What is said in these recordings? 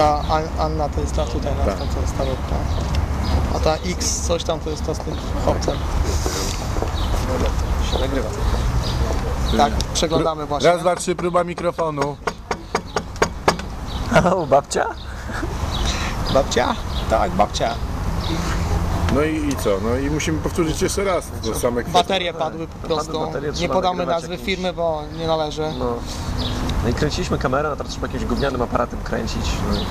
Ta An- Anna to jest ta tutaj, na Tak. ta, jest ta rybka. A ta X coś tam to jest ta z tym chłopcem. Się nagrywa. Tak, przeglądamy właśnie. Raz, dwa, trzy, próba mikrofonu. O, babcia? Babcia? Tak, babcia. No i, i co? No i musimy powtórzyć jeszcze raz to same kwestie. Baterie padły po prostu. baterie, Nie podamy nazwy jakimś- firmy, bo nie należy. No. No i kręciliśmy kamerę, a teraz trzeba jakimś gównianym aparatem kręcić. No, i-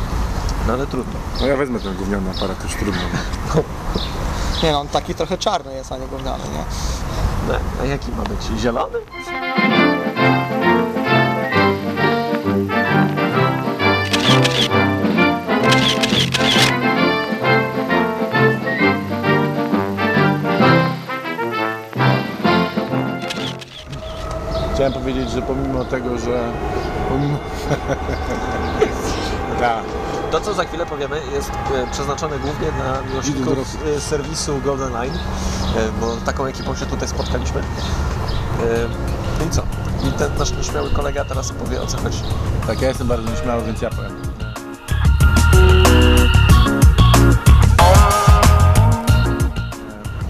no ale trudno. No ja wezmę ten gówniany aparat, już trudno. Nie no, on taki trochę czarny jest, a nie gówniany, nie? No, a jaki ma być? Zielony? Chciałem powiedzieć, że pomimo tego, że... Pomimo... tak. To, co za chwilę powiemy, jest e, przeznaczone głównie dla miłośników e, serwisu Golden Line, e, bo taką ekipą się tutaj spotkaliśmy. No i co? I ten nasz nieśmiały kolega teraz powie o co chodzi. Tak, ja jestem bardzo nieśmiały, więc ja powiem.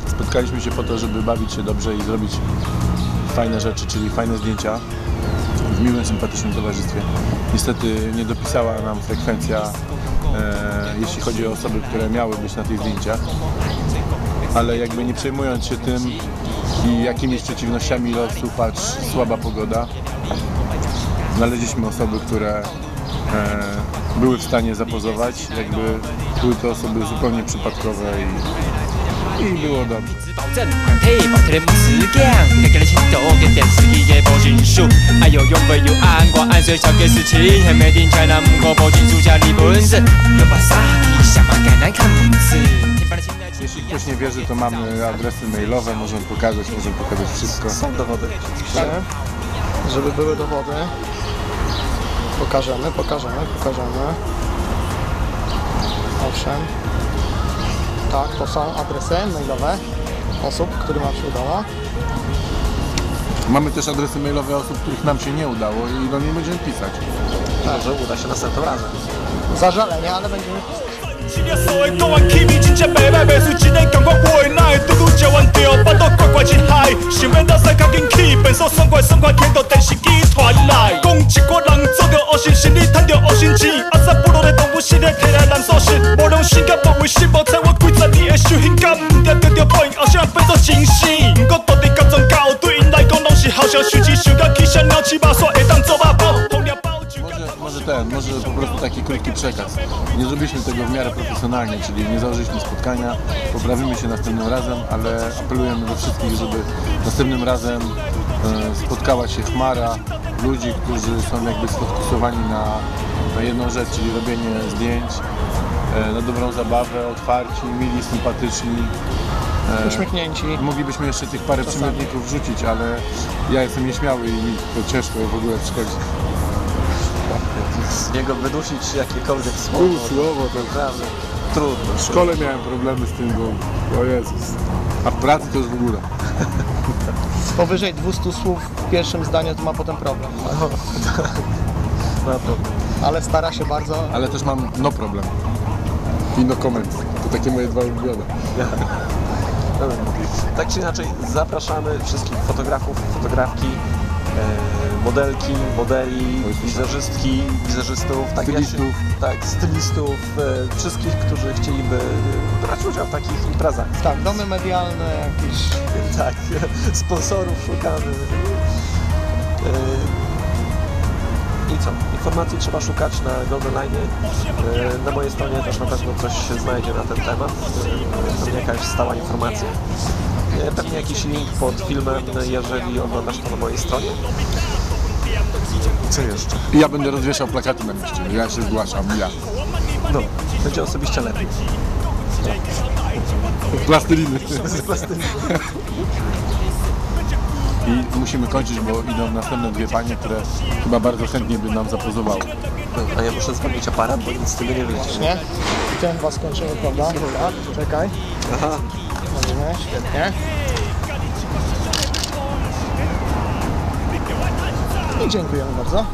Spotkaliśmy się po to, żeby bawić się dobrze i zrobić fajne rzeczy, czyli fajne zdjęcia w miłym, sympatycznym towarzystwie. Niestety nie dopisała nam frekwencja, e, jeśli chodzi o osoby, które miały być na tych zdjęciach, ale jakby nie przejmując się tym i jakimiś przeciwnościami losu, patrz, słaba pogoda, znaleźliśmy osoby, które e, były w stanie zapozować, jakby były to osoby zupełnie przypadkowe i, i było dobrze. Jeśli ktoś nie wierzy, to mamy adresy mailowe, możemy pokazać, możemy pokazać wszystko. Są dowody. Żeby były dowody, pokażemy, pokażemy, pokażemy. Owszem. Tak, to są adresy mailowe osób, którym nam się udało. Mamy też adresy mailowe osób, których nam się nie udało i do niej będziemy pisać. Także uda się następnym razem. Zażalenie, ale będziemy pisać. 신이었어의 또한 김이 진짜 매매매 수진의 경과보이 나의 두고 재원되어 빠덕과과진 하이 심해다사 각인 키벤서 성과성과 겐더된 시기团来 공치과랑 저거 어신 신이 탄려 어신지 아싸 뿌로래 동부 시대 테라란 서신 모령 신경 보고 싶어 태워 毋定着着报应，后生变做真死，毋过到底甲状交，对因来讲拢是好笑，受钱受到起笑，鸟鼠肉煞会当做肉包，烹料包就 Może, może ten, może po prostu taki krótki przekaz. Nie zrobiliśmy tego w miarę profesjonalnie, czyli nie założyliśmy spotkania, poprawimy się następnym razem, ale apelujemy do wszystkich, żeby następnym razem e, spotkała się chmara ludzi, którzy są jakby sfokusowani na, na jedną rzecz, czyli robienie zdjęć, e, na dobrą zabawę, otwarci, mili, sympatyczni. E, Uśmiechnięci. Moglibyśmy jeszcze tych parę przymiotników wrzucić, ale ja jestem nieśmiały i mi to ciężko w ogóle przychodzi. Z niego wydusić jakiekolwiek słowo. Pół słowo to Naprawdę. Trudno. W szkole miałem problemy z tym, bo o Jezus. A w pracy to już w ogóle. Powyżej 200 słów w pierwszym zdaniu to ma potem problem. Na pewno. Ale stara się bardzo. Ale też mam no problem. I no comment. To takie moje dwa ulubione. Tak czy inaczej, zapraszamy wszystkich fotografów, fotografki, e, modelki, modeli, wizerzystki, wizerzystów, tak, ja się- Stylistów. tak, stylistów, e, wszystkich, którzy chcieliby brać udział w takich imprezach. Tak, domy medialne, jakieś Tak, sponsorów szukamy. E, I co? Informacji trzeba szukać na Golden Line. E, Na mojej stronie też na pewno coś się znajdzie na ten temat. E, Pewnie jakaś stała informacja. E, Pewnie jakiś link pod filmem, jeżeli oglądasz to na mojej stronie. Co jeszcze? Ja będę rozwieszał plakaty na mieście. Ja się zgłaszam, ja. No, będzie osobiście lepiej. Plasteliny. I musimy kończyć, bo idą następne dwie panie, które chyba bardzo chętnie by nam zapozowały. No, A ja muszę zrobić aparat, bo nic z tego nie wyjdzie. nie? I ten chyba skończymy, prawda? Dobra, czekaj. Aha. Możemy, świetnie. I dziękujemy bardzo.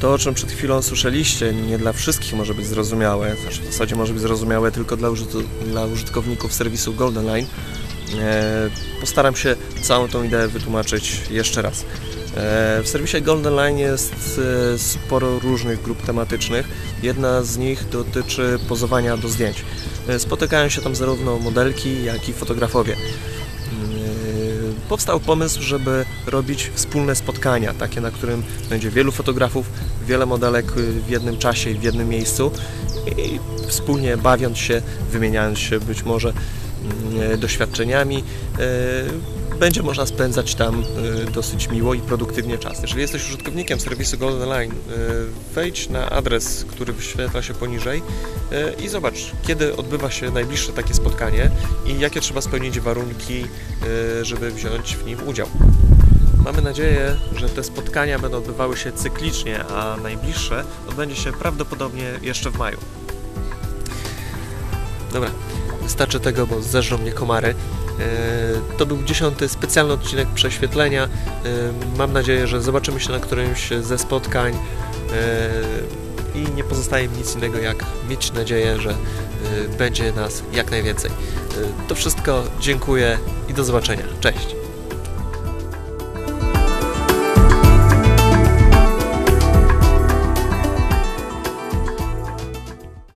To, o czym przed chwilą słyszeliście, nie dla wszystkich może być zrozumiałe, znaczy w zasadzie może być zrozumiałe tylko dla, dla użytkowników serwisu Golden Line. E, postaram się całą tą ideę wytłumaczyć jeszcze raz. E, w serwisie Golden Line jest e, sporo różnych grup tematycznych. Jedna z nich dotyczy pozowania do zdjęć. Spotykają się tam zarówno modelki, jak i fotografowie. Powstał pomysł, żeby robić wspólne spotkania, takie na którym będzie wielu fotografów, wiele modelek yy, w jednym czasie i w jednym miejscu i wspólnie bawiąc się, wymieniając się być może yy, doświadczeniami, yy, będzie można spędzać tam yy, dosyć miło i produktywnie czas. Jeżeli jesteś użytkownikiem serwisu Golden Line, yy, wejdź na adres, który wyświetla się poniżej yy, i zobacz, kiedy odbywa się najbliższe takie spotkanie i jakie trzeba spełnić warunki, żeby wziąć w nim udział. Mamy nadzieję, że te spotkania będą odbywały się cyklicznie, a najbliższe odbędzie się prawdopodobnie jeszcze w maju. Dobra, wystarczy tego, bo zeżrą mnie komary. Yy, To był dziesiąty specjalny odcinek prześwietlenia. Yy, Mam nadzieję, że zobaczymy się na którymś ze spotkań yy, i nie pozostaje mi nic innego jak mieć nadzieję, że będzie nas jak najwięcej. To wszystko, dziękuję i do zobaczenia. Cześć!